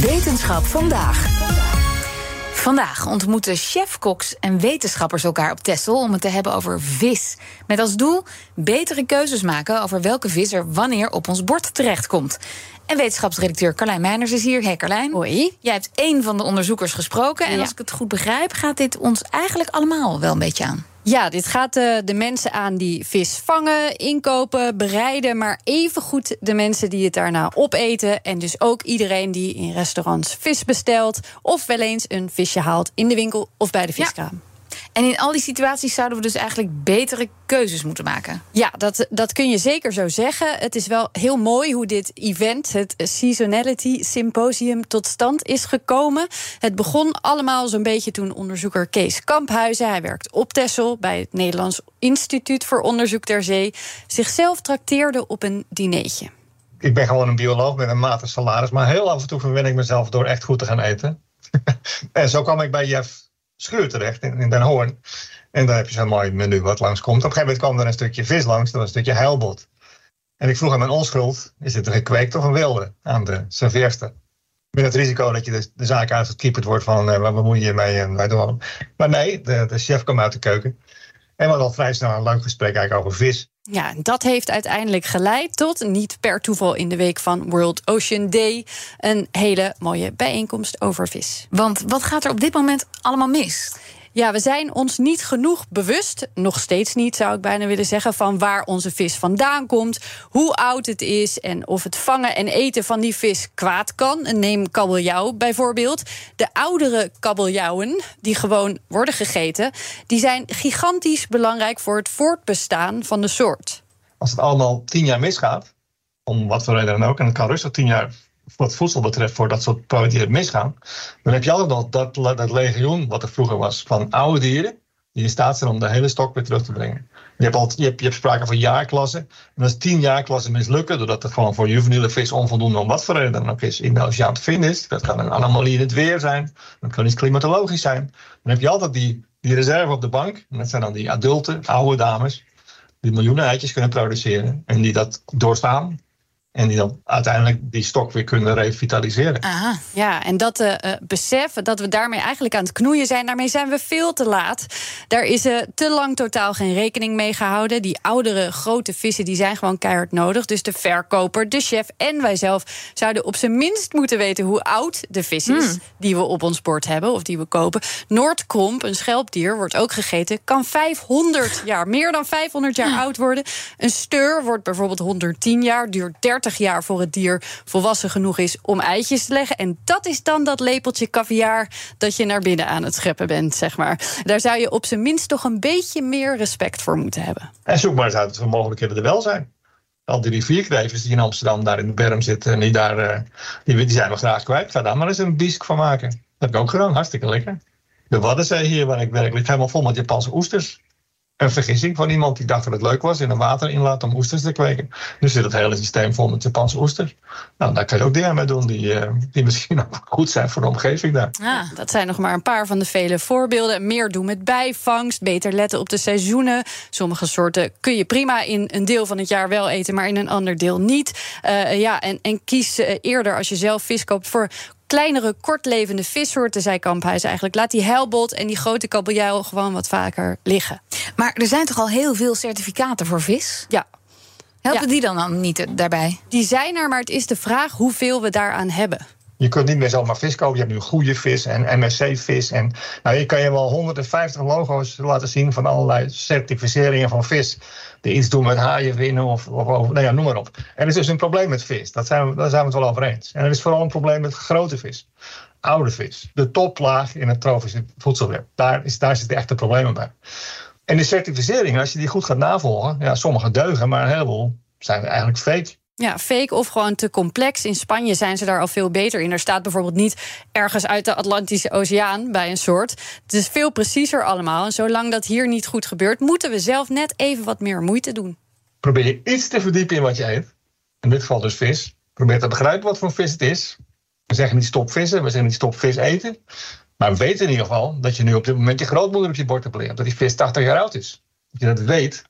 Wetenschap vandaag. Vandaag ontmoeten chefkoks en wetenschappers elkaar op Texel om het te hebben over vis. Met als doel betere keuzes maken over welke vis er wanneer op ons bord terechtkomt. En wetenschapsredacteur Carlijn Meiners is hier. Hey Carlijn. Hoi. Jij hebt één van de onderzoekers gesproken. En Ja. als ik het goed begrijp, gaat dit ons eigenlijk allemaal wel een beetje aan. Ja, dit gaat eh, de mensen aan die vis vangen, inkopen, bereiden, maar evengoed de mensen die het daarna opeten. En dus ook iedereen die in restaurants vis bestelt of wel eens een visje haalt in de winkel of bij de Ja. En in al die situaties zouden we dus eigenlijk betere keuzes moeten maken. Ja, dat, dat kun je zeker zo zeggen. Het is wel heel mooi hoe dit event, het Seasonality Symposium, tot stand is gekomen. Het begon allemaal zo'n beetje toen onderzoeker Kees Kamphuizen, hij werkt op Texel bij het Nederlands Instituut voor Onderzoek ter Zee, zichzelf trakteerde op een dineetje. ik ben gewoon een bioloog met een matig salaris. Maar heel af en toe verwin ik mezelf door echt goed te gaan eten. en zo kwam ik bij Jeff Schuur terecht in, in Den Hoorn. En daar heb je zo'n mooi menu wat langskomt. Op een gegeven moment kwam er een stukje vis langs. Was een stukje heilbot. En ik vroeg aan mijn onschuld. Is dit een gekweekt of een wilde? Aan de serveerster. Met het risico dat je de, de zaak uitgekieperd wordt van... eh, waar bemoei je je mee en wij doen Maar nee, de, de chef kwam uit de keuken. En we hadden al vrij snel een leuk gesprek eigenlijk over vis. Ja, en dat heeft uiteindelijk geleid tot, niet per toeval in de week van World Ocean Day, een hele mooie bijeenkomst over vis. Want wat gaat er op dit moment allemaal mis? Ja, we zijn ons niet genoeg bewust, nog steeds niet zou ik bijna willen zeggen, van waar onze vis vandaan komt, hoe oud het is en of het vangen en eten van die vis kwaad kan. Neem kabeljauw bijvoorbeeld. De oudere kabeljauwen, die gewoon worden gegeten, die zijn gigantisch belangrijk voor het voortbestaan van de soort. als het allemaal tien jaar misgaat, om wat voor reden dan ook, en het kan rustig tien jaar wat voedsel betreft voor dat soort projecten misgaan, dan heb je altijd nog dat, dat legioen wat er vroeger was van oude dieren die in staat zijn om de hele stok weer terug te brengen. Je hebt, al, je hebt, je hebt sprake van jaarklassen. En als tien jaarklassen mislukken, doordat het gewoon voor juveniele vis onvoldoende om wat voor reden dan ook is in de oceaan te vinden is, dat kan een anomalie in het weer zijn, dat kan iets klimatologisch zijn, dan heb je altijd die, die reserve op de bank. En dat zijn dan die adulte, oude dames, die miljoenen eitjes kunnen produceren en die dat doorstaan. En die dan uiteindelijk die stok weer kunnen revitaliseren. Aha. Ja, en dat eh, eh, besef dat we daarmee eigenlijk aan het knoeien zijn, daarmee zijn we veel te laat. Daar is eh, te lang totaal geen rekening mee gehouden. Die oudere grote vissen die zijn gewoon keihard nodig. Dus de verkoper, de chef en wij zelf zouden op zijn minst moeten weten hoe oud de vis is die we op ons bord hebben of die we kopen. Noordkromp, een schelpdier, wordt ook gegeten, kan 500 jaar, meer dan 500 jaar oud worden. Een steur wordt bijvoorbeeld 110 jaar, duurt 30 jaar voor het dier volwassen genoeg is om eitjes te leggen. En dat is dan dat lepeltje caviar dat je naar binnen aan het scheppen bent, zeg maar. Daar zou je op zijn minst toch een beetje meer respect voor moeten hebben. En zoek maar eens uit wat mogelijkheden er wel zijn. Al die rivierknevers die in Amsterdam daar in de berm zitten en die daar, eh, die, die zijn we graag kwijt. Ga daar maar eens een bisk van maken. Dat heb ik ook gedaan, hartstikke lekker. De Waddenzee hier waar ik werk ligt helemaal vol met Japanse oesters. Een vergissing van iemand die dacht dat het leuk was in een waterinlaat om oesters te kweken. Nu zit het hele systeem vol met Japanse oesters. Nou, daar kan je ook dingen mee doen die, eh, die misschien ook goed zijn voor de omgeving daar. Ah. Dat zijn nog maar een paar van de vele voorbeelden. Meer doen met bijvangst, beter letten op de seizoenen. Sommige soorten kun je prima in een deel van het jaar wel eten, maar in een ander deel niet. Eh, ja, en, en kies eh, eerder als je zelf vis koopt voor kleinere, kortlevende vissoorten, zei Kamphuis eigenlijk. Laat die heilbot en die grote kabeljauw gewoon wat vaker liggen. Maar er zijn toch al heel veel certificaten voor vis? Ja, Helpen Ja. die dan, dan niet daarbij? die zijn er, maar het is de vraag hoeveel we daaraan hebben. Je kunt niet meer zomaar vis kopen. Je hebt nu goede vis en MSC-vis. En nou, je kan je wel 150 logo's laten zien van allerlei certificeringen van vis. Die iets doen met haaien winnen of, nou ja, noem maar op. En er is dus een probleem met vis. Dat zijn daar zijn we het wel over eens. En er is vooral een probleem met grote vis. Oude vis. De toplaag in het trofische voedselweb. Daar, is, daar zitten echte problemen bij. En de certificeringen, als je die goed gaat navolgen. Ja, sommige deugen, maar een heleboel zijn eigenlijk fake. Ja, fake of gewoon te complex. In Spanje zijn ze daar al veel beter in. Er staat bijvoorbeeld niet ergens uit de Atlantische Oceaan bij een soort. Het is veel preciezer allemaal. En zolang dat hier niet goed gebeurt, moeten we zelf net even wat meer moeite doen. Probeer je iets te verdiepen in wat je eet. In dit geval dus vis. Probeer te begrijpen wat voor vis het is. We zeggen niet stop vissen, we zeggen niet stop vis eten. Maar we weten in ieder geval dat je nu op dit moment je grootmoeder op je bord hebt liggen. Dat die vis 80 jaar oud is. Dat je dat weet.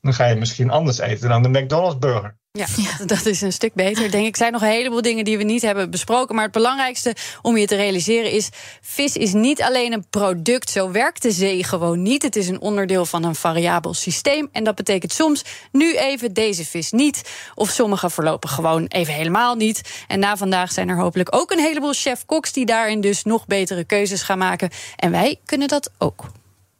Dan ga je misschien anders eten dan de McDonald's burger. Ja, dat is een stuk beter. Denk ik. Er zijn nog een heleboel dingen die we niet hebben besproken. Maar het belangrijkste om je te realiseren is: vis is niet alleen een product. Zo werkt de zee gewoon niet. Het is een onderdeel van een variabel systeem. En dat betekent soms nu even deze vis niet. Of sommige verlopen gewoon even helemaal niet. En na vandaag zijn er hopelijk ook een heleboel chef-koks die daarin dus nog betere keuzes gaan maken. En wij kunnen dat ook.